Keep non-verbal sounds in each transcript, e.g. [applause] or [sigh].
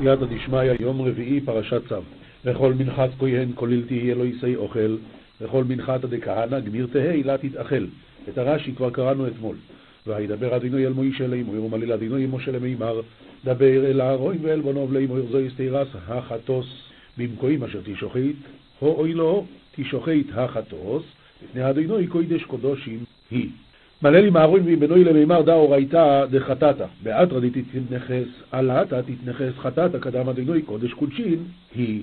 סייעתא דשמיא, יום רביעי, פרשת צו. וכל מנחת כהן כולל תהיה לו ישי אוכל, וכל מנחתא דכהנא גמיר תהא לה תתאכל. את הרש"י כבר קראנו אתמול. וידבר אדינוי אל מוישה לאמור, ומליל אדינוי משה למימר, דבר אל אהרון ואל בנוב לאמור, זו יסתירס החטוס במקוים אשר תשוחית, הו אוי לו תשוחית החטוס, לפני אדינוי קודש קודשים היא. עם אהרון ועם בנוי למימר דא אורייתא דחטאתא, באתרא דתתנכס עלתא תתנכס חטאתא קדם אדינוי קודש קודשין היא.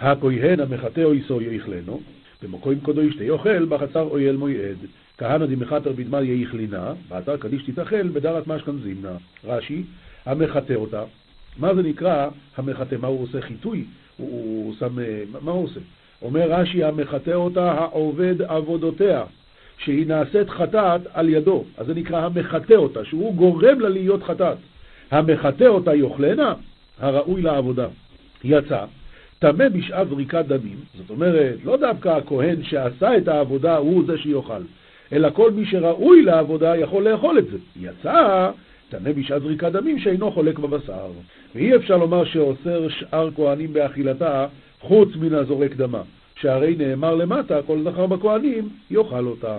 הכהן המחטא אויסו יאכלנו, במקוים קודש תאכל בחצר אויל מויעד. כהנא דמחתר בדמא יאכלינה, באתר קדיש תתאכל בדרת משכן זימנה. רש"י, המחטא אותה. מה זה נקרא המחטא? מה הוא עושה? חיטוי? הוא, הוא שם... מה הוא עושה? אומר רש"י, המחטא אותה העובד עבודותיה. שהיא נעשית חטאת על ידו, אז זה נקרא המחטא אותה, שהוא גורם לה להיות חטאת. המחטא אותה יאכלנה, הראוי לעבודה. יצא, טמא בשעת זריקת דמים, זאת אומרת, לא דווקא הכהן שעשה את העבודה הוא זה שיאכל, אלא כל מי שראוי לעבודה יכול לאכול את זה. יצא, טמא בשעת זריקת דמים שאינו חולק בבשר. ואי אפשר לומר שאוסר שאר כהנים באכילתה חוץ מן הזורק דמה. שהרי נאמר למטה, כל זכר בכהנים יאכל אותה.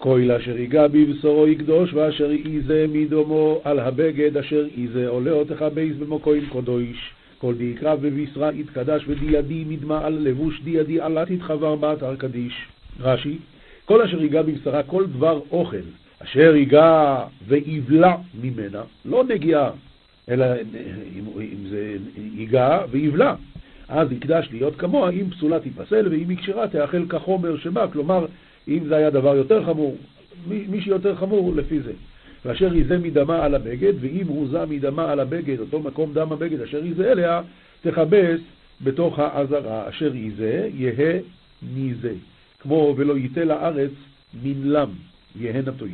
כהל אשר ייגע בבשורו יקדוש, ואשר יזה מדומו על הבגד אשר יזה עולה אותך בייס במוקוין קודוש. כל דיקרא בבשרה יתקדש ודידי נדמה על לבוש דידי עלה תתחבר באתר קדיש. רש"י, כל אשר ייגע בבשרה, כל דבר אוכל, אשר ייגע ויבלע ממנה, לא נגיעה, אלא אם, אם זה ייגע ויבלע. אז יקדש להיות כמוה, אם פסולה תיפסל ואם היא כשרה תאכל כחומר שבא, כלומר, אם זה היה דבר יותר חמור, מי שיותר חמור לפי זה. ואשר יזה מדמה על הבגד, ואם הוזה מדמה על הבגד, אותו מקום דם הבגד אשר יזה אליה, תכבס בתוך העזרה, אשר יזה, יהא ניזה. כמו ולא ייתה לארץ מנלם, יהא נטוי.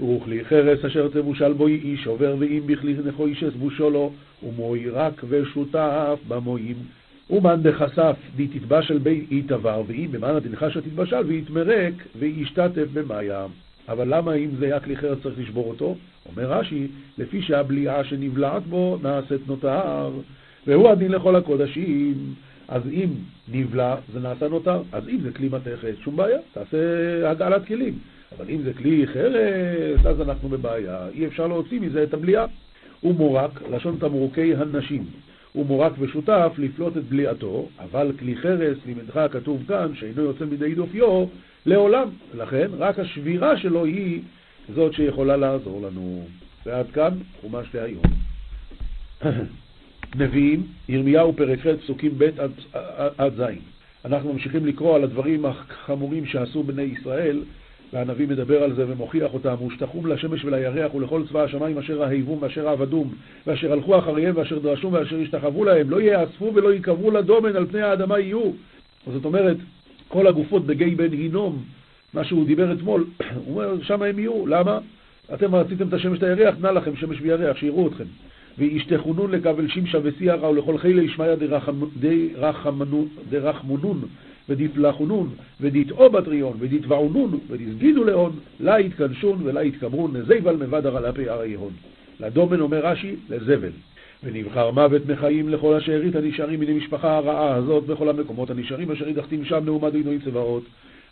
וכלי חרס אשר תבושל בו איש עובר ואם בכלי נכו אישס בושו לו, ומוי רק ושותף במוים. ומאן דחשף דתתבשל בי יתבר, ואם במאן דנחשה תתבשל ויתמרק וישתתף במאיה. אבל למה אם זה היה כלי חרס צריך לשבור אותו? אומר רש"י, לפי שהבליעה שנבלעת בו נעשית נותר, והוא הדין לכל הקודשים. אז אם נבלע, זה נעשה נותר. אז אם זה כלי מתכת, שום בעיה, תעשה הגעלת כלים. אבל אם זה כלי חרס, אז אנחנו בבעיה. אי אפשר להוציא מזה את הבליעה. הוא מורק, לשון תמרוקי הנשים. הוא מורק ושותף לפלוט את בליעתו, אבל כלי חרס, לימדך כתוב כאן, שאינו יוצא מידי דופיו, לעולם. לכן, רק השבירה שלו היא זאת שיכולה לעזור לנו. ועד כאן, חומש להיום. [coughs] נביאים, ירמיהו פרק ח', פסוקים ב' עד ז'. אנחנו ממשיכים לקרוא על הדברים החמורים שעשו בני ישראל, והנביא מדבר על זה ומוכיח אותם, ושתחום לשמש ולירח ולכל צבא השמיים אשר אהבום ואשר עבדום, ואשר הלכו אחריהם ואשר דרשום ואשר השתחוו להם, לא יאספו ולא ייקברו לדומן על פני האדמה יהיו. זאת אומרת, כל הגופות בגיא בן הינום, מה שהוא דיבר אתמול, [clears throat] הוא אומר, שם הם יהיו. למה? אתם רציתם את השמש את הירח, נא לכם שמש וירח, שיראו אתכם. וישתחונון לקבל שמשה וסיירה ולכל חילי ישמעיה דרחמונון ודיפלחונון ודיתאו בטריון ודיתבעונון ודיסגידו לאון לה יתקדשון ולה יתקברון נזיבל מבדר על אפי הר היהון. לדומן אומר רש"י, לזבל. ונבחר מוות מחיים לכל השארית הנשארים מן המשפחה הרעה הזאת בכל המקומות הנשארים אשר ידחתים שם נעומת עינוי צבאות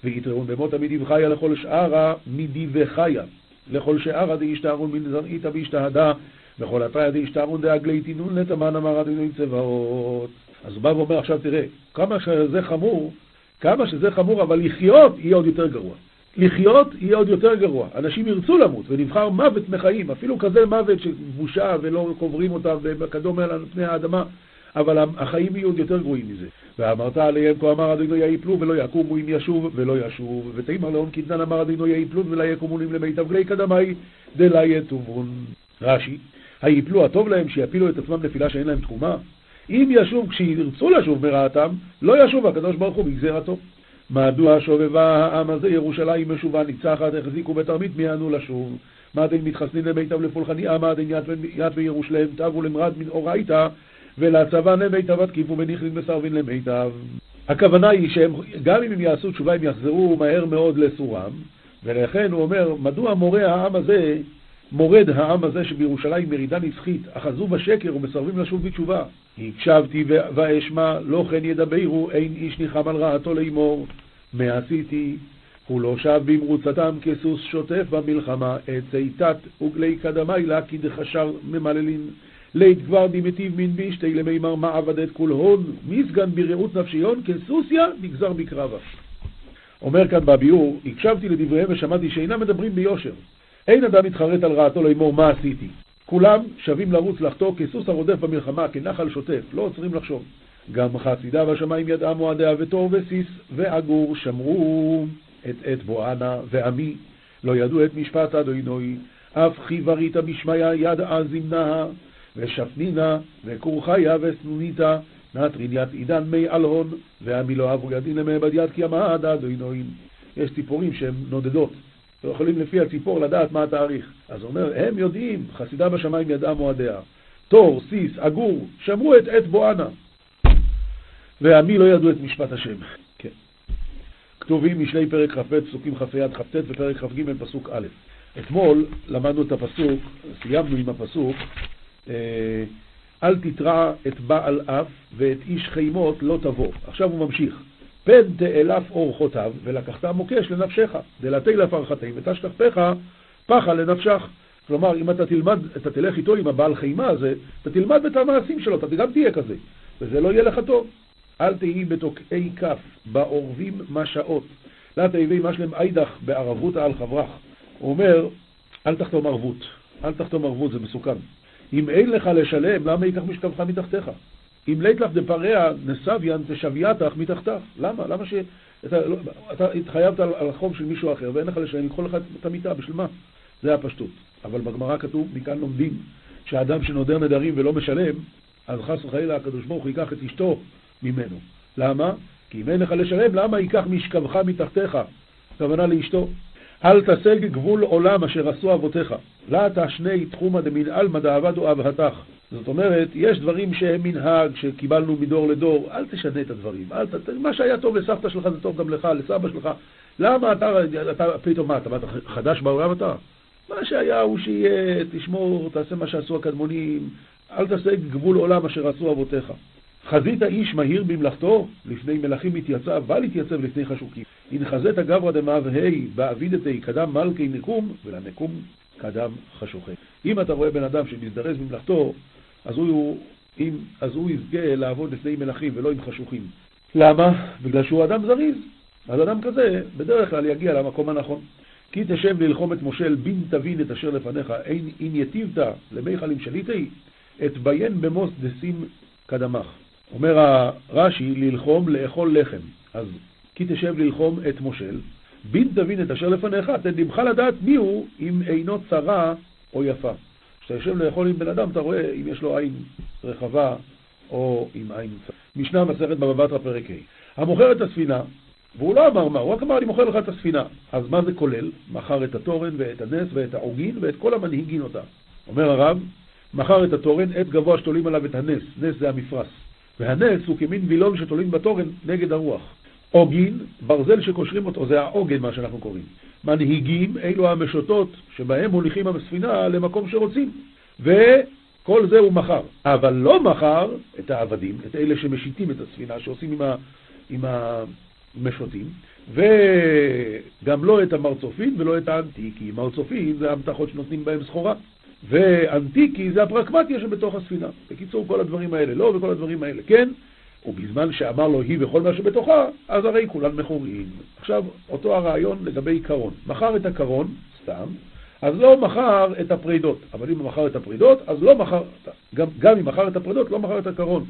ויתרון במות מדיב חיה לכל שארה מדיבי חיה לכל שארה דאישתהרון מן זרעיתא ואישתהדה וכל התריה דאישתהרון דאגלי תינון לתמן אמר עינוי צבאות אז הוא בא ואומר עכשיו תראה כמה שזה חמור כמה שזה חמור אבל לחיות יהיה עוד יותר גרוע לחיות יהיה עוד יותר גרוע. אנשים ירצו למות, ונבחר מוות מחיים, אפילו כזה מוות שבושה ולא קוברים אותם וכדומה על פני האדמה, אבל החיים יהיו עוד יותר גרועים מזה. ואמרת עליהם כה אמר אדינו יאיפלו ולא יקומו אם ישוב ולא ישוב, ותימר לאון קטנן אמר אדינו יאיפלו ולא יקומונים למיטב גלי קדמי דלה יטובון. רש"י, היפלו הטוב להם שיפילו את עצמם נפילה שאין להם תחומה? אם ישוב כשירצו לשוב מרעתם, לא ישוב הקדוש ברוך הוא בגזירתו. מדוע שובבה העם הזה ירושלים משובה ניצחת, החזיקו בתרמית מיענו לשוב. מה דין מתחסנים למיטב מה דין יד וירושלם תבו למרד מן אורייתא, ולצבא למיטב התקיפו בניחלין מסרבין למיטב. הכוונה היא שהם, גם אם הם יעשו תשובה, הם יחזרו מהר מאוד לסורם, ולכן הוא אומר, מדוע מורה העם הזה מורד העם הזה שבירושלים מרידה נצחית, אחזו בשקר ומסרבים לשוב בתשובה. הקשבתי ואשמע, לא כן ידברו, אין איש ניחם על רעתו לאמור. מה עשיתי? הוא לא שב במרוצתם כסוס שוטף במלחמה, עצי תת וגלי קדמי לה כדחשר ממללין. לית כבר דמטיב מן בישתי למימר מעבדת כול הון, מסגן ברעות נפשיון, כסוסיה נגזר בקרבה. אומר כאן בביאור, הקשבתי לדבריהם ושמעתי שאינם מדברים ביושר. אין אדם מתחרט על רעתו לאמור מה עשיתי. כולם שווים לרוץ לחטוא כסוס הרודף במלחמה, כנחל שוטף, לא עוצרים לחשוב. גם חסידיו השמיים ידעה מועדיה ותור וסיס ועגור שמרו את עת בואנה ועמי לא ידעו את משפט אדוני אף חיברית בשמיא ידעה זמנה ושפנינה וכורכיה וסנוניתה נטריניית עידן מי אלהון ועמי לא אבו ידין למי בדיית כי עמד אדוני יש ציפורים שהן נודדות לא יכולים לפי הציפור לדעת מה התאריך. אז הוא אומר, הם יודעים, חסידה בשמיים ידעה מועדיה. תור, סיס, עגור, שמרו את עת בואנה. ועמי לא ידעו את משפט השם. כן. כתובים משלי פרק כ"ב, פסוקים כ"ה עד כ"ט ופרק כ"ג, פסוק א'. אתמול למדנו את הפסוק, סיימנו עם הפסוק, אה, אל תתרע את בעל אף ואת איש חימות לא תבוא. עכשיו הוא ממשיך. פן תאלף אורחותיו ולקחת מוקש לנפשך, דלתי לפרחתי ותשכחתך פחה לנפשך. כלומר, אם אתה תלמד, אתה תלך איתו עם הבעל חימה הזה, אתה תלמד את המעשים שלו, אתה גם תהיה כזה, וזה לא יהיה לך טוב. אל תהי בתוקעי כף, בעורבים משעות. לה תהיבי משלם איידך בערבותא על חברך. הוא אומר, אל תחתום ערבות. אל תחתום ערבות, זה מסוכן. אם אין לך לשלם, למה ייקח משכבך מתחתיך? אם לית לך דפרע נסביין תשבייתך מתחתך. למה? למה ש... אתה, לא, אתה התחייבת על, על של מישהו אחר ואין לך לשלם, יקחו לך את המיטה, בשביל מה? זה הפשטות. אבל בגמרא כתוב, מכאן לומדים, שהאדם שנודר נדרים ולא משלם, אז חס וחלילה הקדוש ברוך הוא ייקח את אשתו ממנו. למה? כי אם אין לך לשלם, למה ייקח משכבך מתחתיך? הכוונה לאשתו. אל תשג גבול עולם אשר עשו אבותיך. לה תשני תחומא דמנעלמא דעבדו אבהתך. זאת אומרת, יש דברים שהם מנהג שקיבלנו מדור לדור, אל תשנה את הדברים. אל ת... מה שהיה טוב לסבתא שלך זה טוב גם לך, לסבא שלך. למה אתה, אתה פתאום מה, אתה, אתה חדש בעולם אתה? מה שהיה הוא שיהיה, תשמור, תעשה מה שעשו הקדמונים, אל תעשה גבול עולם אשר עשו אבותיך. חזית איש מהיר במלאכתו, לפני מלכים מתייצב, בל יתייצב לפני חשוקים. אם חזית גברא דמאבהי, באבידתי, קדם מלכי נקום, ולנקום קדם חשוכי. אם אתה רואה בן אדם שמזדרז במלאכתו, אז הוא, אם, אז הוא יזכה לעבוד לפני מלכים ולא עם חשוכים. למה? בגלל שהוא אדם זריז. אז אדם כזה, בדרך כלל יגיע למקום הנכון. כי תשב ללחום את מושל בין תבין את אשר לפניך, אין אין יטיבת למיכל עם שליטי, את ביין במוס דשים קדמך. אומר הרש"י, ללחום, לאכול לחם. אז כי תשב ללחום את מושל, בין תבין את אשר לפניך, תן דמך לדעת מיהו אם אינו צרה או יפה. כשאתה יושב לאכול עם בן אדם, אתה רואה אם יש לו עין רחבה או עם עין צרה. משנה מסכת בבא בתרא פרק ה'. המוכר את הספינה, והוא לא אמר מה, הוא רק אמר אני מוכר לך את הספינה. אז מה זה כולל? מכר את התורן ואת הנס ואת העוגין ואת כל המנהיגין אותה. אומר הרב, מכר את התורן, עת גבוה שתולים עליו את הנס, נס זה המפרס. והנס הוא כמין וילון שתולים בתורן נגד הרוח. עוגין, ברזל שקושרים אותו, זה העוגן מה שאנחנו קוראים. מנהיגים, אלו המשוטות שבהם מוליכים הספינה למקום שרוצים. וכל זה הוא מכר. אבל לא מכר את העבדים, את אלה שמשיתים את הספינה, שעושים עם, ה, עם המשוטים, וגם לא את המרצופים ולא את האנטיקי. מרצופים זה המתחות שנותנים בהם סחורה. ואנטיקי זה הפרקמטיה שבתוך הספינה. בקיצור, כל הדברים האלה לא, וכל הדברים האלה כן. ובזמן שאמר לו היא וכל מה שבתוכה, אז הרי כולן מכורים. עכשיו, אותו הרעיון לגבי קרון. מכר את הקרון, סתם, אז לא מכר את הפרידות. אבל אם הוא מכר את הפרידות, אז לא מכר, גם, גם אם מכר את הפרידות, לא מכר את הקרון.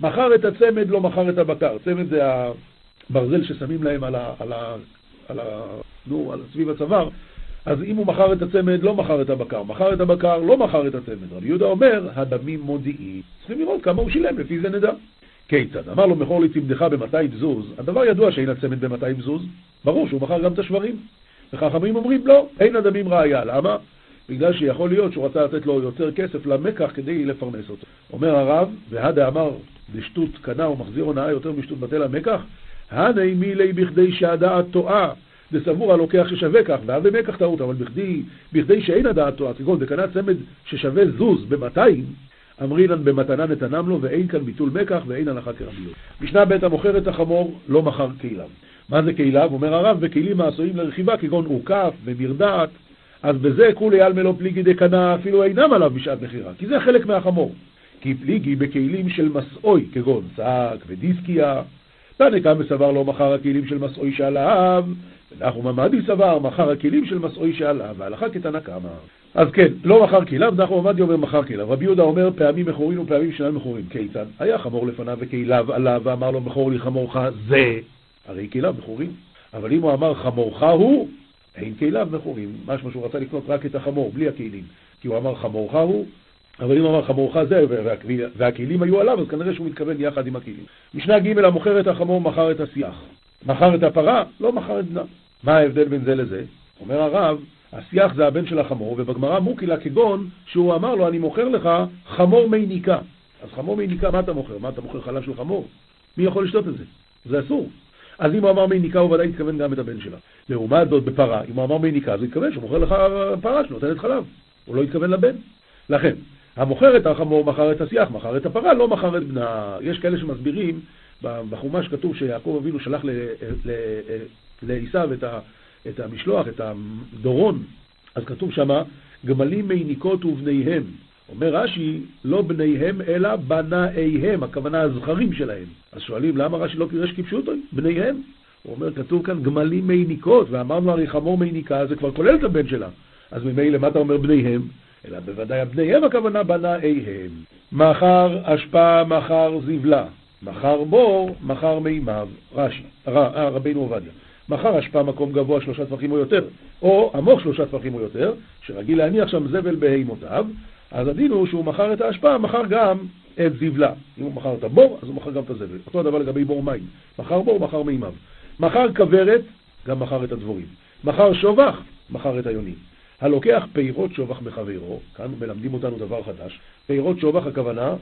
מכר את הצמד, לא מכר את הבקר. צמד זה הברזל ששמים להם על ה... על ה, על ה נו, על סביב הצוואר. אז אם הוא מכר את הצמד, לא מכר את הבקר. מכר את הבקר, לא מכר את הצמד. רבי יהודה אומר, הדמים מודיעים. צריכים לראות כמה הוא שילם, לפי זה נדע. כיצד? אמר לו מכור לי צמדך ב-200 זוז, הדבר ידוע שאין הצמד ב-200 זוז, ברור שהוא מכר גם את השברים. וחכמים אומרים לא, אין הדמים ראייה, למה? בגלל שיכול להיות שהוא רצה לתת לו יותר כסף למקח כדי לפרנס אותו. אומר הרב, והדה אמר בשטות קנה ומחזיר הונאה יותר משטות בטל המקח, הנה מילי בכדי שהדעת טועה, דסבור הלוקח ששווה כך, ואף במקח טעות, אבל בכדי, בכדי שאין הדעת תורה, כגון דקנה צמד ששווה זוז ב-200, אמרינן במתנה נתנם לו, ואין כאן ביטול מקח ואין הנחה כרביות. משנה ב' המוכר את החמור לא מכר כליו. מה זה כליו? אומר הרב, בכלים העשויים לרכיבה, כגון עוקף ומרדעת, אז בזה כולי עלמא לא פליגי דקנה, אפילו אינם עליו בשעת מכירה, כי זה חלק מהחמור. כי פליגי בכלים של מסעוי, כגון שק ודיסקיה, תנא קמא סבר לא מכר הכלים של מסעוי שעליו, ונחום עמדי סבר מכר הכלים של מסעוי שעליו, והלכה כתנא קמא. אז כן, לא מכר כליו, נחום עמדי אומר מכר כליו. רבי יהודה אומר פעמים מכורים ופעמים שאינם מכורים. כיצד? היה חמור לפניו וכליו עליו, ואמר לו מכור לי חמורך זה, הרי כליו מכורים. אבל אם הוא אמר חמורך הוא, אין כליו מכורים. משמע שהוא רצה לקנות רק את החמור, בלי הכלים. כי הוא אמר חמורך הוא, אבל אם אמר חמורך זה, והכלים היו עליו, אז כנראה שהוא מתכוון יחד עם הכלים. משנה ג' המוכר את החמור מכר את השיח. מכר את הפרה, לא מכר את בנה. מה ההבדל בין זה לזה? אומר הרב, השיח זה הבן של החמור, ובגמרא מוקילה כגון שהוא אמר לו, אני מוכר לך חמור מי ניקה. אז חמור מי ניקה, מה אתה מוכר? מה, אתה מוכר חלב של חמור? מי יכול לשתות את זה? זה אסור. אז אם הוא אמר מי ניקה, הוא ודאי התכוון גם את הבן שלה. לעומת זאת בפרה, אם הוא אמר מי ניקה, אז הוא התכוון שהוא מוכר לך פרה שנותנת חלב. הוא לא התכוון לבן. לכן, המוכר את החמור מכר את השיח, מכר את הפרה, לא מכר את בנה. יש כאלה שמסבירים, בחומש כתוב שיעקב אבינו שלח לעשו את, את המשלוח, את הדורון, אז כתוב שמה, גמלים מיניקות ובניהם. אומר רש"י, לא בניהם אלא בנאיהם, הכוונה הזכרים שלהם. אז שואלים, למה רש"י לא פירש כפשוטו? בניהם. הוא אומר, כתוב כאן גמלים מיניקות, ואמרנו הרי חמור מיניקה, זה כבר כולל את הבן שלה. אז ממילא, מה אתה אומר בניהם? אלא בוודאי הבניהם הכוונה בנאיהם. מחר אשפה, מחר זבלה, מחר בור, מחר מימיו. רש"י, אה, רבינו עובדיה. מחר אשפה מקום גבוה שלושה טפחים או יותר, או עמוק שלושה טפחים או יותר, שרגיל להניח שם זבל בהימותיו, אז הדין הוא שהוא מכר את האשפה, מכר גם את זבלה. אם הוא מכר את הבור, אז הוא מכר גם את הזבל. אותו הדבר לגבי בור מים. מכר בור, מכר מימיו. מכר כוורת, גם מכר את הדבורים. מכר שובח, מכר את היונים. הלוקח פירות שובח מחברו, כאן מלמדים אותנו דבר חדש, פירות שובח הכוונה,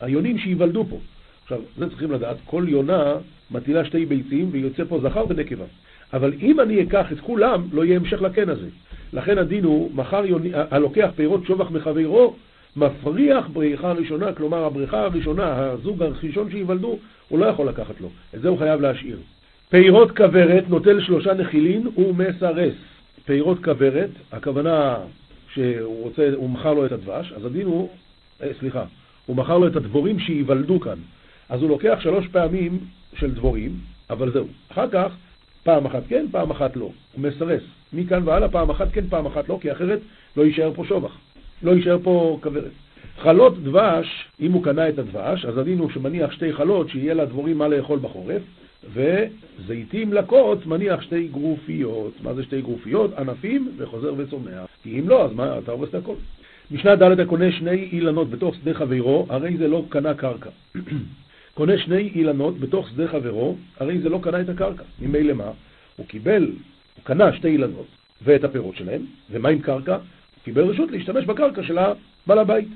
היונים שייוולדו פה. עכשיו, זה צריכים לדעת, כל יונה מטילה שתי ביצים ויוצא פה זכר ונקבה. אבל אם אני אקח את כולם, לא יהיה המשך לקן הזה. לכן הדין הוא, מחר יוני, הלוקח פירות שובח מחברו, מפריח בריחה ראשונה, כלומר הבריכה הראשונה, הזוג הראשון שייוולדו, הוא לא יכול לקחת לו. את זה הוא חייב להשאיר. פירות כוורת נוטל שלושה נחילין ומסרס. פירות כוורת, הכוונה שהוא רוצה, הוא מכר לו את הדבש, אז הדין הוא, אה, סליחה, הוא מכר לו את הדבורים שייוולדו כאן. אז הוא לוקח שלוש פעמים של דבורים, אבל זהו. אחר כך, פעם אחת כן, פעם אחת לא. הוא מסרס. מכאן והלאה, פעם אחת כן, פעם אחת לא, כי אחרת לא יישאר פה שובח. לא יישאר פה כוורת. חלות דבש, אם הוא קנה את הדבש, אז הדין שמניח שתי חלות, שיהיה לדבורים מה לאכול בחורף, וזיתים לקות מניח שתי גרופיות. מה זה שתי גרופיות? ענפים וחוזר וצומח. כי אם לא, אז מה, אתה הורס את הכל. משנה ד' הקונה שני אילנות בתוך שדה חברו, הרי זה לא קנה קרקע. [clears throat] קונה שני אילנות בתוך שדה חברו, הרי זה לא קנה את הקרקע. ממילא מה? הוא קיבל, הוא קנה שתי אילנות ואת הפירות שלהם, ומה עם קרקע? הוא קיבל רשות להשתמש בקרקע של הבעל הבית.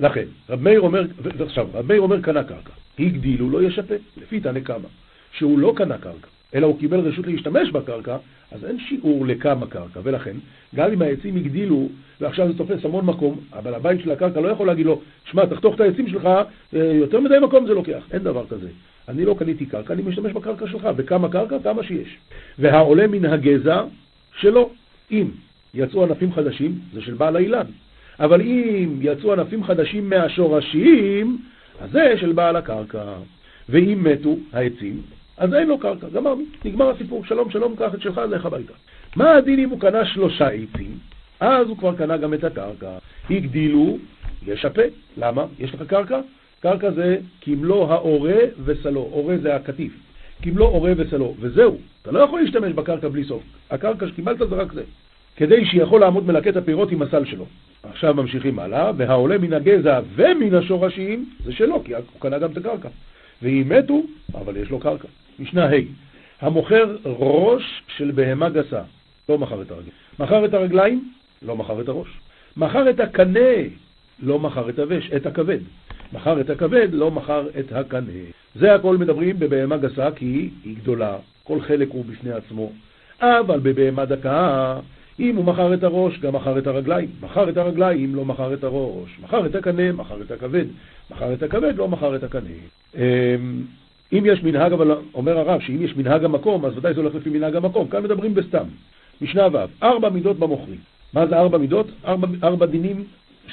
לכן, רב מאיר אומר, ועכשיו, רב מאיר אומר קנה קרקע, הגדילו לא ישפה, לפי תנא קמא, שהוא לא קנה קרקע, אלא הוא קיבל רשות להשתמש בקרקע, אז אין שיעור לכמה קרקע, ולכן, גם אם העצים הגדילו, ועכשיו זה תופס המון מקום, אבל הבית של הקרקע לא יכול להגיד לו, שמע, תחתוך את העצים שלך, אה, יותר מדי מקום זה לוקח. אין דבר כזה. אני לא קניתי קרקע, אני משתמש בקרקע שלך, וכמה קרקע? כמה שיש. והעולה מן הגזע שלו, אם יצאו ענפים חדשים, זה של בעל האילן. אבל אם יצאו ענפים חדשים מהשורשים, אז זה של בעל הקרקע. ואם מתו העצים, אז אין לו קרקע, גמרנו, נגמר הסיפור, שלום שלום, קח את שלך, לך הביתה. מה הדין אם הוא קנה שלושה עצים? אז הוא כבר קנה גם את הקרקע. הגדילו, ישפה. למה? יש לך קרקע? קרקע זה כמלוא העורה וסלו. עורה זה הקטיף. כמלוא עורה וסלו. וזהו. אתה לא יכול להשתמש בקרקע בלי סוף. הקרקע שקיבלת זה רק זה. כדי שיכול לעמוד מלקט הפירות עם הסל שלו. עכשיו ממשיכים הלאה, והעולה מן הגזע ומן השורשים, זה שלו, כי הוא קנה גם את הקרקע. ואם מתו, אבל יש לו קרקע. משנה ה' המוכר ראש של בהמה גסה, לא מכר את הרגליים. מכר את הרגליים, לא מכר את הראש. מכר את הקנה, לא מכר את הווש, את הכבד. מכר את הכבד, לא מכר את הקנה. זה הכל מדברים בבהמה גסה כי היא גדולה, כל חלק הוא בפני עצמו. אבל בבהמה דקה, אם הוא מכר את הראש, גם מכר את הרגליים. מכר את הרגליים, לא מכר את הראש. מכר את הקנה, מכר את הכבד. מכר את הכבד, לא מכר את הקנה. אם יש מנהג, אבל אומר הרב שאם יש מנהג המקום, אז ודאי זה הולך לפי מנהג המקום. כאן מדברים בסתם. משנה ו', ארבע מידות במוכרים. מה זה ארבע מידות? ארבע, ארבע דינים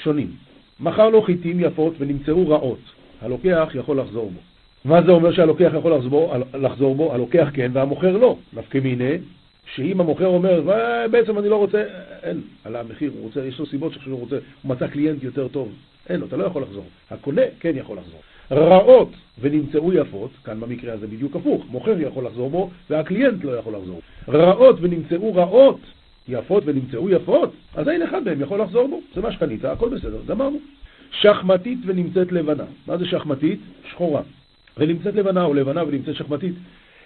שונים. מכר לו חיטים יפות ונמצאו רעות. הלוקח יכול לחזור בו. מה זה אומר שהלוקח יכול לחזור, לחזור בו? הלוקח כן והמוכר לא. נפקא מיניה, שאם המוכר אומר, בעצם אני לא רוצה, אין, על המחיר, הוא רוצה, יש לו סיבות שהוא רוצה, הוא מצא קליינט יותר טוב. אין לו, אתה לא יכול לחזור. הקונה כן יכול לחזור. רעות ונמצאו יפות, כאן במקרה הזה בדיוק הפוך, מוכר יכול לחזור בו והקליינט לא יכול לחזור. רעות ונמצאו רעות, יפות ונמצאו יפות, אז אין אחד מהם יכול לחזור בו. זה מה שקנית, הכל בסדר, גמרנו. שחמתית ונמצאת לבנה. מה זה שחמתית? שחורה. ונמצאת לבנה או לבנה ונמצאת שחמתית.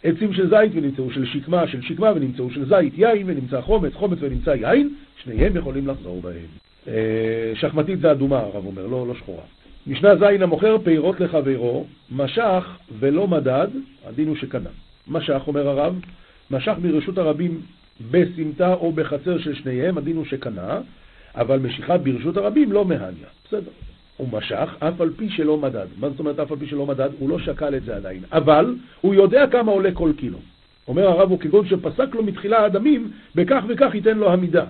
עצים של זית ונמצאו של שקמה, של שקמה ונמצאו של זית, יין ונמצא חומץ, חומץ ונמצא יין, שניהם יכולים לחזור בהם. אה, שחמתית זה אדומה, הרב אומר, לא, לא שחורה. משנה ז' המוכר פירות לחברו, משך ולא מדד, הדין הוא שקנה. משך, אומר הרב, משך מרשות הרבים בסמטה או בחצר של שניהם, הדין הוא שקנה, אבל משיכה ברשות הרבים לא מהניה. בסדר. הוא משך, אף על פי שלא מדד. מה זאת אומרת אף על פי שלא מדד? הוא לא שקל את זה עדיין. אבל הוא יודע כמה עולה כל קילו. אומר הרב הוא כגון שפסק לו מתחילה הדמים, בכך וכך ייתן לו המידה.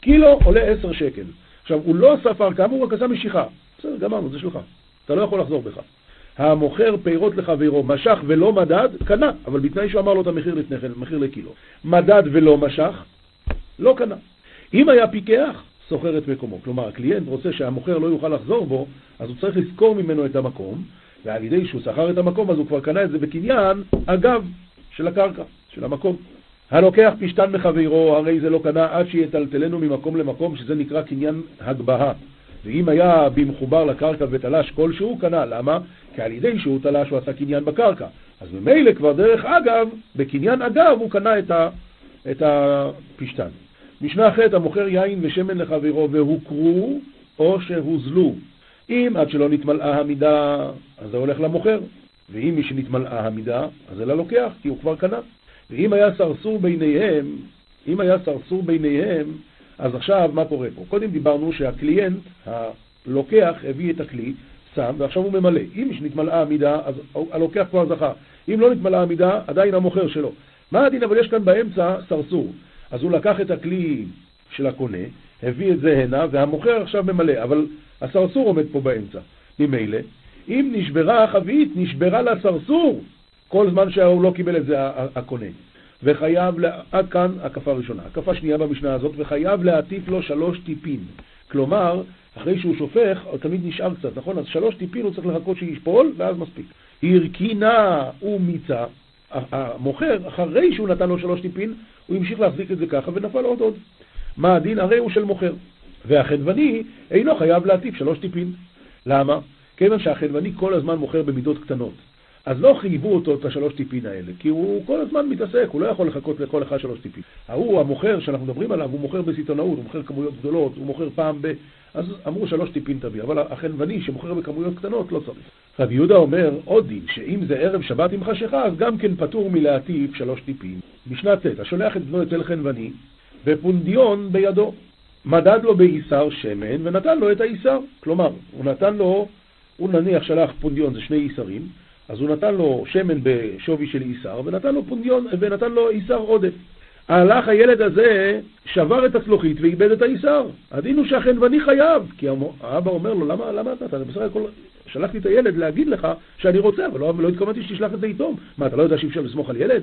קילו עולה עשר שקל. עכשיו, הוא לא ספר כמה, הוא רק עשה משיכה. בסדר, גמרנו, זה שלך. אתה לא יכול לחזור בך. המוכר פירות לחברו, משך ולא מדד, קנה, אבל בתנאי שהוא אמר לו את המחיר לפני כן, מחיר לקילו. מדד ולא משך, לא קנה. אם היה פיקח, שוכר את מקומו. כלומר, הקליינט רוצה שהמוכר לא יוכל לחזור בו, אז הוא צריך לזכור ממנו את המקום, ועל ידי שהוא שכר את המקום, אז הוא כבר קנה את זה בקניין אגב של הקרקע, של המקום. הלוקח פשתן מחברו, הרי זה לא קנה עד שיטלטלנו ממקום למקום, שזה נקרא קניין הגבהה. ואם היה במחובר לקרקע ותלש כלשהו, קנה. למה? כי על ידי שהוא תלש הוא עשה קניין בקרקע. אז ממילא כבר דרך אגב, בקניין אגב הוא קנה את, ה, את הפשתן. משנה ח' המוכר יין ושמן לחברו והוכרו או שהוזלו. אם עד שלא נתמלאה המידה, אז זה הולך למוכר. ואם מי שנתמלאה המידה, אז זה ללוקח, כי הוא כבר קנה. ואם היה סרסור ביניהם, אם היה סרסור ביניהם, אז עכשיו מה קורה פה? קודם דיברנו שהקליינט, הלוקח, הביא את הכלי, שם, ועכשיו הוא ממלא. אם נתמלאה המידה, אז הלוקח כבר זכה. אם לא נתמלאה המידה, עדיין המוכר שלו. מה הדין? אבל יש כאן באמצע סרסור. אז הוא לקח את הכלי של הקונה, הביא את זה הנה, והמוכר עכשיו ממלא, אבל הסרסור עומד פה באמצע. ממילא, אם נשברה החבית, נשברה לסרסור, כל זמן שהוא לא קיבל את זה הקונה. וחייב, עד כאן הקפה ראשונה. הקפה שנייה במשנה הזאת, וחייב להטיף לו שלוש טיפין. כלומר, אחרי שהוא שופך, תמיד נשאר קצת, נכון? אז שלוש טיפין הוא צריך לחכות שישפול, ואז מספיק. הרכינה ומיצה, המוכר, אחרי שהוא נתן לו שלוש טיפין, הוא המשיך להחזיק את זה ככה ונפל עוד עוד. מה הדין? הרי הוא של מוכר. והחדווני אינו חייב להטיף שלוש טיפין. למה? כיוון שהחדווני כל הזמן מוכר במידות קטנות. אז לא חייבו אותו את השלוש טיפין האלה, כי הוא כל הזמן מתעסק, הוא לא יכול לחכות לכל אחד שלוש טיפין. ההוא, המוכר שאנחנו מדברים עליו, הוא מוכר בסיטונאות, הוא מוכר כמויות גדולות, הוא מוכר פעם ב... אז אמרו שלוש טיפין תביא, אבל החנווני שמוכר בכמויות קטנות לא צריך. רבי יהודה אומר עוד דין, שאם זה ערב שבת עם חשיכה, אז גם כן פטור מלהטיף שלוש טיפין. משנה ט', השולח את בנו אצל חנווני, ופונדיון בידו. מדד לו באיסר שמן ונתן לו את האיסר. כלומר, הוא נתן לו, הוא נניח שלח פונדיון, זה שני איסרים, אז הוא נתן לו שמן בשווי של איסר, ונתן לו פונדיון, ונתן לו איסר עודף. הלך הילד הזה, שבר את הצלוחית ואיבד את האיסר. הדין הוא שהחנווני חייב, כי האבא אומר לו, למה, למה אתה, אתה בסך הכל שלחתי את הילד להגיד לך שאני רוצה, אבל לא, לא התכוונתי שתשלח את זה איתו. מה, אתה לא יודע שאי אפשר לסמוך על ילד?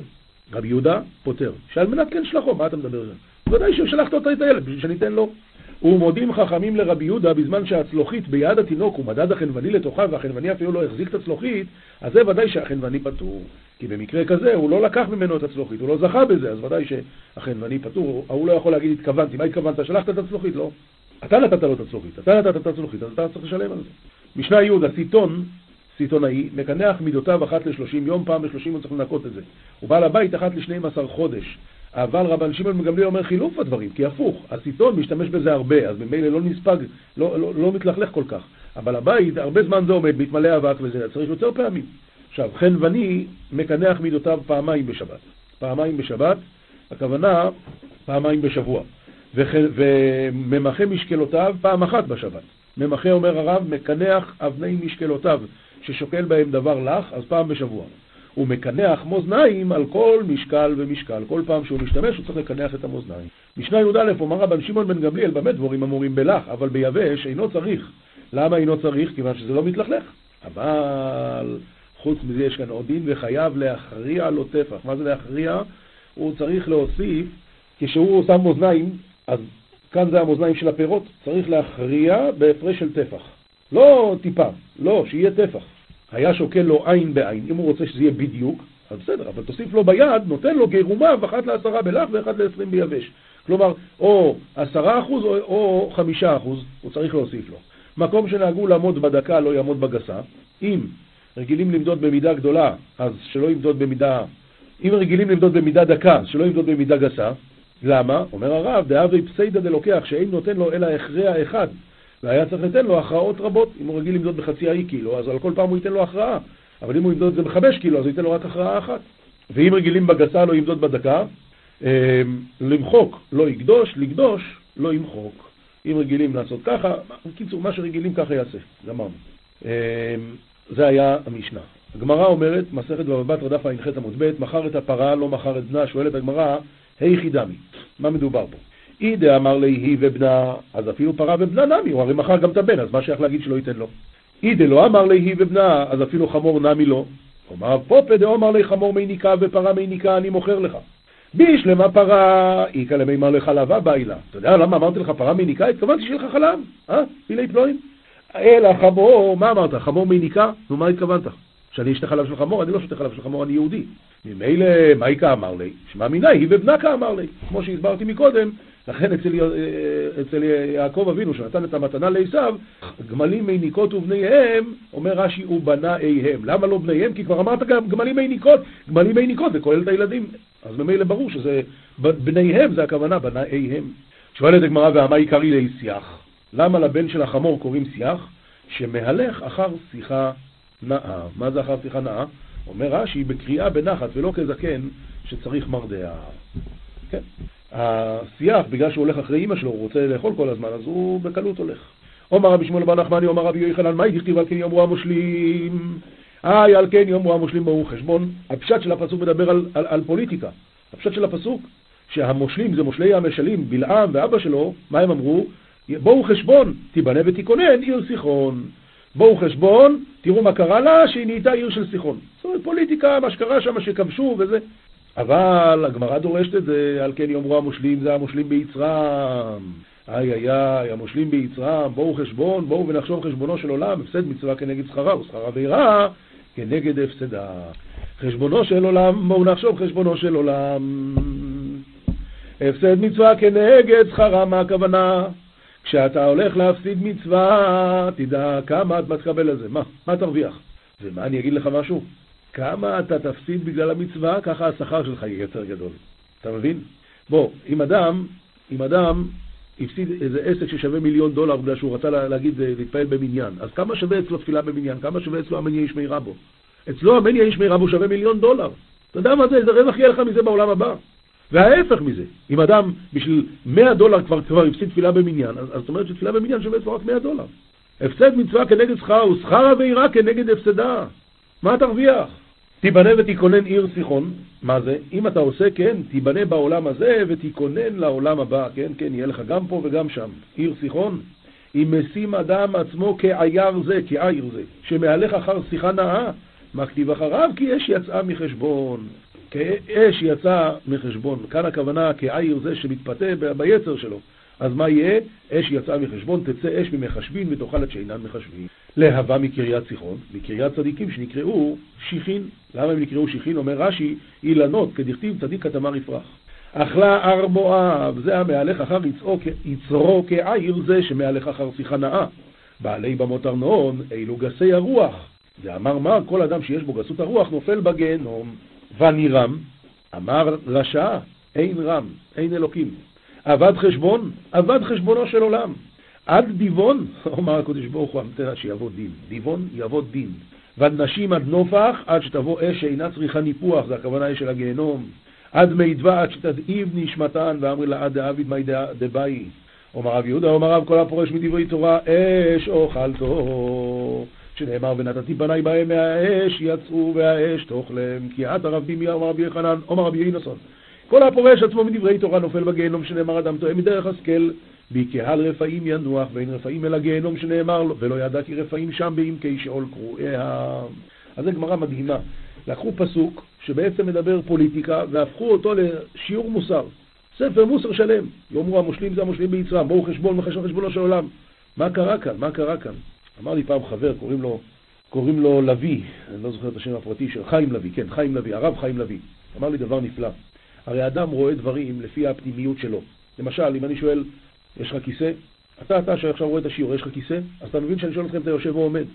רבי יהודה פותר, שעל מנת כן שלחו, מה אתה מדבר על זה? ודאי ששלחת אותה את הילד, בשביל שניתן לו. ומודים חכמים לרבי יהודה בזמן שהצלוחית ביד התינוק הוא מדד החנווני לתוכה והחנווני אפילו לא החזיק את הצלוחית, אז זה ודאי שהחנווני פטור. כי במקרה כזה הוא לא לקח ממנו את הצלוחית, הוא לא זכה בזה, אז ודאי שהחנווני פטור, הוא לא יכול להגיד התכוונתי, מה התכוונת? שלחת את הצלוחית? לא. אתה נתת לו את הצלוחית, אתה נתת את הצלוחית, אז אתה צריך לשלם על זה. משנה י' הסיטון, סיטונאי, מקנח מידותיו אחת לשלושים יום, פעם בשלושים הוא צריך לנקות את זה. הוא בא לבית אחת לשנים עשר חודש. אבל רבן שמעון מגמליאל אומר חילוף הדברים, כי הפוך, הסיטון משתמש בזה הרבה, אז ממילא לא נספג, לא, לא, לא מתלכלך כל כך. אבל הבית, הרבה זמן זה עומד, מתמלא אבק וזה, צריך יותר פעמים. עכשיו, חנווני מקנח מידותיו פעמיים בשבת. פעמיים בשבת, הכוונה פעמיים בשבוע. וממחה משקלותיו פעם אחת בשבת. ממחה, אומר הרב, מקנח אבני משקלותיו, ששוקל בהם דבר לך, אז פעם בשבוע. הוא מקנח מאזניים על כל משקל ומשקל. כל פעם שהוא משתמש הוא צריך לקנח את המאזניים. משנה י"א אומר רבן שמעון בן גמליאל, במה דבורים אמורים בלח, אבל ביבש אינו צריך. למה אינו צריך? כיוון שזה לא מתלכלך. אבל חוץ מזה יש כאן עוד דין וחייב להכריע לו טפח. מה זה להכריע? הוא צריך להוסיף, כשהוא שם מאזניים, אז כאן זה המאזניים של הפירות, צריך להכריע בהפרש של טפח. לא טיפה, לא, שיהיה טפח. היה שוקל לו עין בעין, אם הוא רוצה שזה יהיה בדיוק, אז בסדר, אבל תוסיף לו ביד, נותן לו גירומיו, אחת לעשרה בלח ואחת לעשרים ביבש. כלומר, או עשרה אחוז או, חמישה אחוז, הוא צריך להוסיף לו. מקום שנהגו לעמוד בדקה לא יעמוד בגסה. אם רגילים למדוד במידה גדולה, אז שלא ימדוד במידה... אם רגילים למדוד במידה דקה, אז שלא ימדוד במידה גסה. למה? אומר הרב, דאבי פסיידא דלוקח, שאין נותן לו אלא הכרע אחד. והיה צריך לתת לו הכרעות רבות. אם הוא רגיל למדוד בחצי האי קילו, אז על כל פעם הוא ייתן לו הכרעה. אבל אם הוא ימדוד את זה בחמש קילו, אז הוא ייתן לו רק הכרעה אחת. ואם רגילים בגסה, לא ימדוד בדקה. אמ, למחוק לא יקדוש, לקדוש לא ימחוק. אם רגילים לעשות ככה, בקיצור, מה שרגילים ככה יעשה. גמרנו. אמ, זה היה המשנה. הגמרא אומרת, מסכת בבא בתרא דף ע"ח עמוד ב', מכר את הפרה, לא מכר את בנה, שואלת הגמרא, היכי דמי, מה מדובר פה? אי דאמר לי היא ובנה, אז אפילו פרה ובנה נמי, הוא הרי מכר גם את הבן, אז מה שייך להגיד שלא ייתן לו? אי דלא אמר לי היא ובנה, אז אפילו חמור נמי לא. כלומר, פופה דאמר לי חמור מי ניקה ופרה מי ניקה, אני מוכר לך. בישלמה פרה, איכא למימר לחלבה בעילה. אתה יודע למה אמרתי לך פרה מי ניקה? התכוונתי שיהיה לך חלב, אה? פילי פלואים. אלא חמור, מה אמרת? חמור מי ניקה? נו, מה התכוונת? שאני אשתה חלב של חמור? אני לא שותה חלב של חמור, אני יהודי. ממילא, מה איכה אמר לי? שמע מיני, היא ובנקה אמר לי. כמו שהסברתי מקודם, לכן אצל, אה, אצל יעקב אבינו, שנתן את המתנה לעשיו, גמלים מיניקות ובניהם, אומר רש"י, ובנאיהם. למה לא בניהם? כי כבר אמרת גם גמלים מיניקות. גמלים מיניקות זה כולל את הילדים. אז ממילא ברור שזה, בניהם זה הכוונה, בנאיהם. שואלת הגמרא, והמה עיקרי ליסיח? למה לבן של החמור קוראים שיח? שמהלך אחר שיחה נאה. מה זה אחר שיחה נאה? אומר רש"י, בקריאה בנחת ולא כזקן שצריך מרדע. כן. השיח, בגלל שהוא הולך אחרי אמא שלו, הוא רוצה לאכול כל הזמן, אז הוא בקלות הולך. אומר רבי שמואל בר נחמני, אומר רבי יוחנן, מה דכתיב על כן יאמרו המושלים? היי, על כן יאמרו המושלים ברוך חשבון. הפשט של הפסוק מדבר על, על, על פוליטיקה. הפשט של הפסוק, שהמושלים זה מושלי המשלים, בלעם ואבא שלו, מה הם אמרו? בואו חשבון, תיבנה ותיכונן עיר סיחון. בואו חשבון, תראו מה קרה לה, שהיא נהייתה עיר של סיחון. זאת אומרת, פוליטיקה, מה שקרה שם, שכבשו וזה. אבל הגמרא דורשת את זה, על כן יאמרו המושלים, זה המושלים ביצרם. איי איי איי, המושלים ביצרם, בואו חשבון, בואו ונחשוב חשבונו של עולם, הפסד מצווה כנגד שכרה, ושכרה עבירה כנגד הפסדה. חשבונו של עולם, בואו נחשוב חשבונו של עולם. הפסד מצווה כנגד שכרה, מה הכוונה? כשאתה הולך להפסיד מצווה, תדע כמה אתה תקבל על זה. מה? מה תרוויח? ומה אני אגיד לך משהו? כמה אתה תפסיד בגלל המצווה, ככה השכר שלך יהיה יותר גדול. אתה מבין? בוא, אם אדם, אם אדם הפסיד איזה עסק ששווה מיליון דולר בגלל שהוא רצה להגיד, להתפעל במניין, אז כמה שווה אצלו תפילה במניין? כמה שווה אצלו המניה איש מי רבו? אצלו המניה איש מי רבו שווה מיליון דולר. אתה יודע מה זה? איזה רווח יהיה לך מזה בעולם הבא. וההפך מזה, אם אדם בשביל 100 דולר כבר, כבר הפסיד תפילה במניין, אז זאת אומרת שתפילה במניין שווה אצלו רק 100 דולר. הפסד מצווה כנגד שכר, ושכר עבירה כנגד הפסדה. מה תרוויח? תיבנה ותיכונן עיר סיחון, מה זה? אם אתה עושה, כן, תיבנה בעולם הזה ותיכונן לעולם הבא, כן, כן, יהיה לך גם פה וגם שם. עיר סיחון, אם משים אדם עצמו כעייר זה, כעיר זה, שמהלך אחר שיחה נאה, מה כתיב אחריו? כי אש יצאה מחשבון. כאש יצא מחשבון. כאן הכוונה כעיר זה שמתפתה ביצר שלו. אז מה יהיה? אש יצאה מחשבון, תצא אש ממחשבין ותאכל את שאינן מחשבין. להבה מקריית סיחון, מקריית צדיקים שנקראו שיחין. למה הם נקראו שיחין? אומר רש"י, אילנות, כדכתיב צדיק כתמר יפרח. אכלה הר מואב, זה המהלך אחר יצרו כעיר זה שמהלך אחר שיחה נאה. בעלי במות ארנון, אלו גסי הרוח. ואמר מר, כל אדם שיש בו גסות הרוח נופל בגיהנום. ונירם, אמר רשע, אין רם, אין אלוקים. אבד חשבון, אבד חשבונו של עולם. עד דיבון, אומר הקדוש ברוך הוא, המתנה שיבוא דין. דיבון יבוא דין. ועד נשים עד נופח, עד שתבוא אש שאינה צריכה ניפוח, זה הכוונה של הגיהנום. עד מי דבעת שתדעיב נשמתן, ואמרי לה עד דאביד מי דבאי. אומר רב יהודה, אומר רב כל הפורש מדברי תורה, אש אוכלתו. שנאמר ונתתי פניי בהם מהאש יצאו והאש תאכלם כי את הרב בימי אמר רבי יחנן אומר רבי יינוסון כל הפורש עצמו מדברי תורה נופל בגיהנום שנאמר אדם טועה מדרך השכל בקהל רפאים ינוח ואין רפאים אלא גיהנום שנאמר לו ולא ידע כי רפאים שם בעמקי שאול קרועיה אז זו גמרא מדהימה לקחו פסוק שבעצם מדבר פוליטיקה והפכו אותו לשיעור מוסר ספר מוסר שלם יאמרו המושלים זה המושלים ביצרם בואו חשבון מחשב חשבונו של עולם מה קרה כאן? מה קרה כאן? אמר לי פעם חבר, קוראים לו, קוראים לו לוי, אני לא זוכר את השם הפרטי של חיים לוי, כן, חיים לוי, הרב חיים לוי. אמר לי דבר נפלא. הרי אדם רואה דברים לפי הפנימיות שלו. למשל, אם אני שואל, יש לך כיסא? אתה, אתה שעכשיו רואה את השיעור, יש לך כיסא? אז אתה מבין שאני שואל אתכם, אתה יושב או עומד.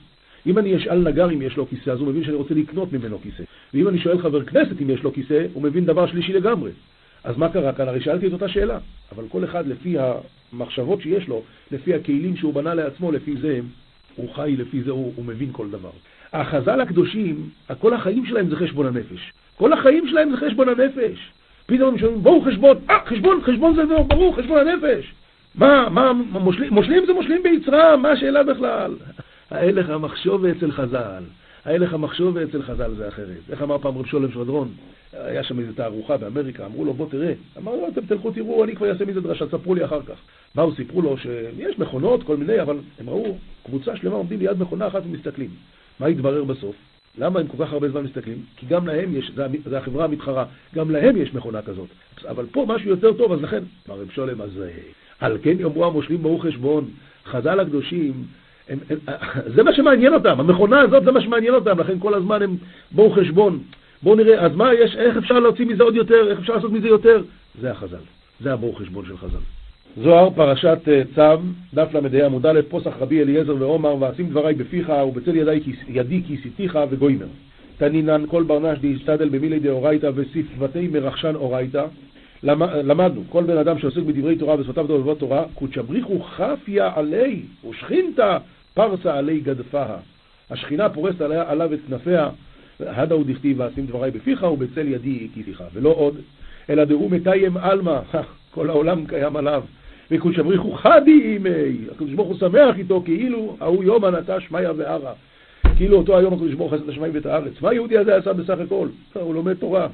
אם אני אשאל נגר אם יש לו כיסא, אז הוא מבין שאני רוצה לקנות ממנו כיסא. ואם אני שואל חבר כנסת אם יש לו כיסא, הוא מבין דבר שלישי לגמרי. אז מה קרה כאן? הרי שאלתי את אותה שאלה. אבל כל אחד לפי המחשבות שיש לו, לפי הכלים שהוא בנה לעצמו, לפי זה הוא חי לפי זה, הוא, הוא מבין כל דבר. החז"ל הקדושים, כל החיים שלהם זה חשבון הנפש. כל החיים שלהם זה חשבון הנפש. פתאום הם שומעים, בואו חשבון, אה, חשבון, חשבון זה ברור, חשבון הנפש. מה, מה, מושלים, מושלים זה מושלים ביצרם, מה השאלה בכלל? ההלך המחשוב אצל חז"ל. ההלך המחשוב אצל חז"ל זה אחרת. איך אמר פעם רב שולם שרדרון? היה שם איזו תערוכה באמריקה, אמרו לו בוא תראה. אמר לו אתם תלכו תראו, אני כבר אעשה מזה דרשה, ספרו לי אחר כך. באו, סיפרו לו שיש מכונות, כל מיני, אבל הם ראו קבוצה שלמה עומדים ליד מכונה אחת ומסתכלים. מה התברר בסוף? למה הם כל כך הרבה זמן מסתכלים? כי גם להם יש, זה החברה המתחרה, גם להם יש מכונה כזאת. אבל פה משהו יותר טוב, אז לכן, אמר רב שולם, אז אה, על כן יאמרו המושלים ברוך חשבון, חז"ל הקדושים, הם, הם, זה מה שמעניין אותם, המכונה הזאת זה מה שמעניין אותם, לכן כל הזמן הם בואו חשבון. בואו נראה, אז מה יש, איך אפשר להוציא מזה עוד יותר, איך אפשר לעשות מזה יותר? זה החז"ל, זה הבואו חשבון של חז"ל. זוהר, פרשת אה, צו, דף ל"ה עמוד א', פוסח רבי אליעזר ועומר, ואשים דברי בפיך, ובצל ידי, ידי כיסיתיך וגוימר. תנינן כל ברנש דיסתדל במילי דאורייתא וספבתי מרחשן אורייתא. למדנו, כל בן אדם שעוסק בדברי תורה ושפתיו ובדברי תורה, קודשא בריחו חפיה עלי ושכינתא פרסה עלי גדפיה. השכינה פורסת עליו את כנפיה, הדה הוא דכתיב ואשים דברי בפיך ובצל ידי כיסיך. ולא עוד, אלא דהוא מתיים עלמא, [laughs] כל העולם קיים עליו. וקודשא בריחו חדי אימי, הקדוש ברוך הוא שמח איתו כאילו ההוא יום הנטע שמיא וערא. כאילו אותו היום הקדוש ברוך הוא עשה את השמיים ואת הארץ. מה היהודי הזה עשה בסך הכל? הוא לומד תורה.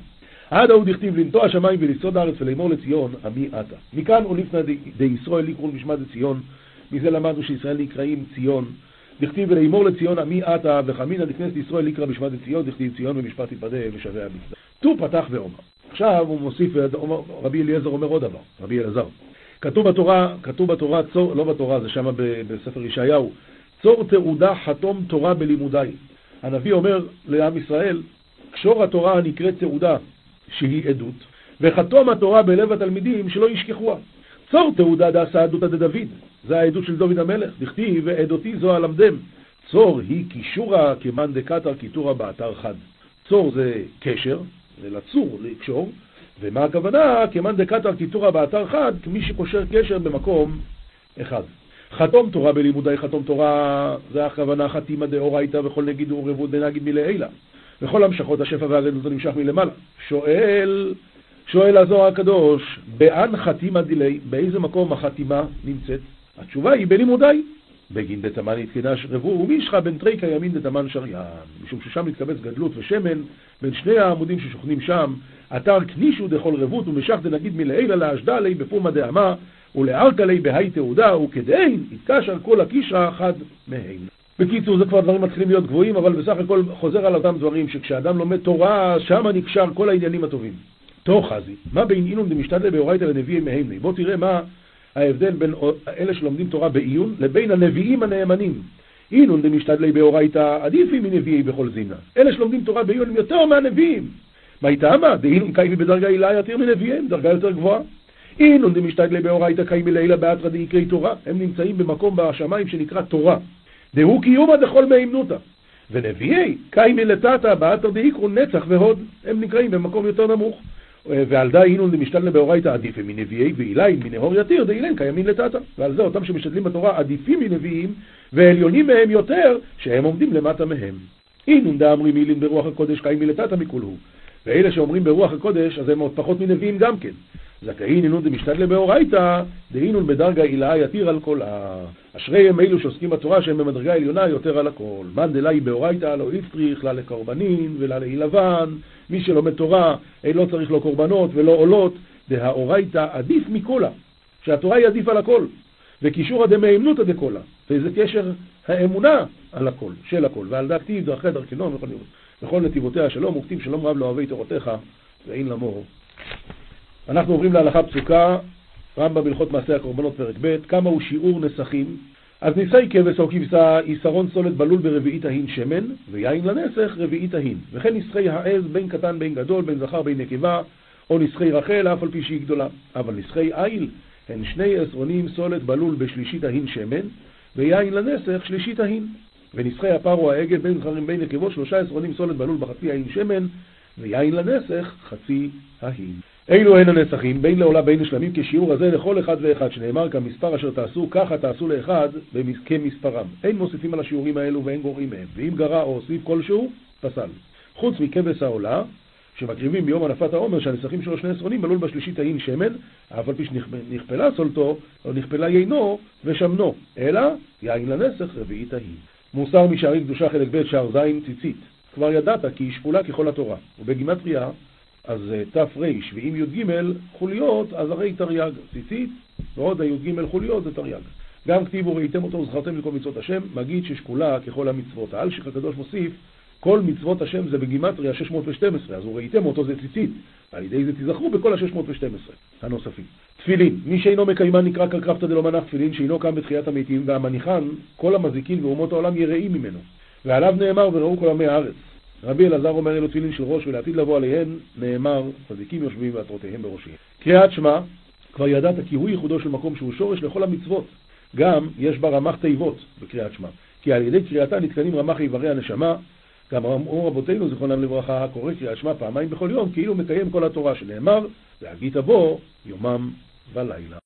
עד ההוא דכתיב לנטוע השמיים ולצעוד הארץ ולאמור לציון, עמי עתה. מכאן עוליפנא דישראל לקרון בשמת ציון, מזה למדנו שישראל נקראים ציון. דכתיב ולאמור לציון עמי עתה וחמינא דכנסת ישראל לקרא בשמת ציון, דכתיב ציון במשפט תתפדה ושווה המצווה. ט"ו פתח ואומר. עכשיו הוא מוסיף, רבי אליעזר אומר עוד דבר, רבי אלעזר. כתוב בתורה, כתוב בתורה, צור, לא בתורה, זה שם בספר ישעיהו, צור תעודה חתום תורה בלימודיי. הנביא אומר לעם ישראל, קשור התורה הנקראת תעודה, שהיא עדות, וחתום התורה בלב התלמידים שלא ישכחוה. צור תעודה דעשה עדותא דדוד, זה העדות של דוד המלך, דכתיב ועדותי זו אלמדם. צור היא קישורא כמאן דקתר קיטורא באתר חד. צור זה קשר, זה לצור, לקשור, ומה הכוונה? כמאן דקתר קיטורא באתר חד, כמי שקושר קשר במקום אחד. חתום תורה בלימודי חתום תורה, זה הכוונה חתימא דאורייתא וכל נגיד ורבות דנגיד מלעילה. וכל המשכות השפע והרדות זה נמשך מלמעלה. שואל, שואל הזוהר הקדוש, באן חתימא דילי, באיזה מקום החתימה נמצאת? התשובה היא בלימודי. בגין דתמן התקדש רבו ומישחא בין תריקה ימין דתמן שריין, משום ששם מתקבץ גדלות ושמן בין שני העמודים ששוכנים שם, אתר כנישו דכל רבות ומשך דנגיד מלעילה לאשדה לי בפורמא דאמה ולארכה לי בהאי תעודה וכדאין יתקשר כל הקישרא אחד מהם. בקיצור, זה כבר דברים מתחילים להיות גבוהים, אבל בסך הכל חוזר על אותם דברים שכשאדם לומד תורה, שם נקשר כל העניינים הטובים. תוך חזי, מה בין אינון דמשתדלה באורייתא לנביאים מהימני? בוא תראה מה ההבדל בין אלה שלומדים תורה בעיון לבין הנביאים הנאמנים. אינון דמשתדלי באורייתא עדיפים מנביאי בכל זינה. אלה שלומדים תורה בעיון הם יותר מהנביאים. מה איתמה? דאינון קיימי בדרגה הילה יותר מנביאיהם, דרגה יותר גבוהה. אינון דמשתדלי באורייתא קיימי לילה באתרא דאיקרי תורה. הם נמצאים במקום בשמיים שנקרא תורה. דהוא קיומא דכל מהימנותא. ונביאי קיימי לטאטא באתר דאיקרו נצח והוד. הם נקראים במקום יותר נמוך. ועל דה אינון דמשתלנה באורייתא עדיפים מנביאי ואיליים מנהור יתיר דאילן קיימים לטאטא. ועל זה אותם שמשתדלים בתורה עדיפים מנביאים ועליונים מהם יותר שהם עומדים למטה מהם. אינון דאמרי מילין ברוח הקודש קיימי לטאטא מכולהו. ואלה שאומרים ברוח הקודש, אז הם עוד פחות מנביאים גם כן. זכאין אינו דמשתדלה באורייתא, דהינון בדרגה עילאה יתיר על כל ה... אשרי הם אלו שעוסקים בתורה שהם במדרגה עליונה יותר על הכל. מאן דלאי באורייתא לא יפריך לה לקורבנין ולה לעילבן, מי שלומד תורה, אין לא צריך לו קורבנות ולא עולות, דהאורייתא עדיף מכולה, שהתורה היא עדיף על הכל. וקישורא דמהימנותא דקולה, וזה קשר האמונה על הכל, של הכל, ועל דעת כתיב דרכי דרכנון וכל, וכל נתיבותיה שלום, וכתיב שלום רב לאוהבי תורתך, ואין למור. אנחנו עוברים להלכה פסוקה, רמב"ם הלכות מעשי הקורבנות פרק ב', כמה הוא שיעור נסכים. אז ניסי כבש או כבשה, יסרון סולת בלול ברביעית ההין שמן, ויין לנסך רביעית ההין. וכן נסחי העז בין קטן בין גדול, בין זכר בין נקבה, או נסחי רחל, אף על פי שהיא גדולה. אבל נסחי איל הן שני עשרונים סולת בלול בשלישית ההין שמן, ויין לנסך שלישית ההין. ונסחי או העגל בין זכרים בין נקבות, שלושה עשרונים סולת בלול בחצי ההין שמן, ויין לנסך חצי ההין. אלו הן הנסחים, בין לעולה בין לשלמים, כשיעור הזה לכל אחד ואחד, שנאמר כמספר אשר תעשו, ככה תעשו לאחד כמספרם. אין מוסיפים על השיעורים האלו ואין גורעים מהם, ואם גרע או הוסיף כלשהו, פסל. חוץ מכבש העולה, שמקריבים ביום הנפת העומר, שהנסחים שלו שני עשרונים, מלול בשלישית ההין שמן, אף על פי שנכפלה סולתו, או נכפלה יינו ושמנו, אלא יין לנסח רביעית ההין. מוסר משערי קדושה חלק ב' שער ז' ציצית. כבר ידעת כי היא שקולה ככל התורה, ובגימטריה אז אה, תר ואם י"ג חוליות, אז הרי תרי"ג, ציצית, ועוד הי"ג חוליות זה תרי"ג. גם כתיבו ראיתם אותו וזכרתם לכל מצוות השם, מגיד ששקולה ככל המצוות. האלשיך הקדוש מוסיף, כל מצוות השם זה בגימטריה 612, אז הוא ראיתם אותו זה ציצית, על ידי זה תיזכרו בכל ה-612 הנוספים. תפילין, מי שאינו מקיימן נקרא קרקרפתא דלא מנח תפילין, שאינו קם בתחיית המתים, והמניחן, כל המזיקין ואומות העולם יראים ממנו. ועליו נאמר וראו כל עמי הארץ. רבי אלעזר אומר אלו תפילין של ראש ולעתיד לבוא עליהן נאמר צדיקים יושבים ועטרותיהם בראשיהם. קריאת שמע, כבר ידעת כי הוא ייחודו של מקום שהוא שורש לכל המצוות. גם יש בה רמ"ח תיבות בקריאת שמע, כי על ידי קריאתה נתקנים רמ"ח איברי הנשמה. גם אמרו רבותינו זיכרונם לברכה, הקורא קריאת שמע פעמיים בכל יום, כאילו מקיים כל התורה שנאמר, והגית בו יומם ולילה.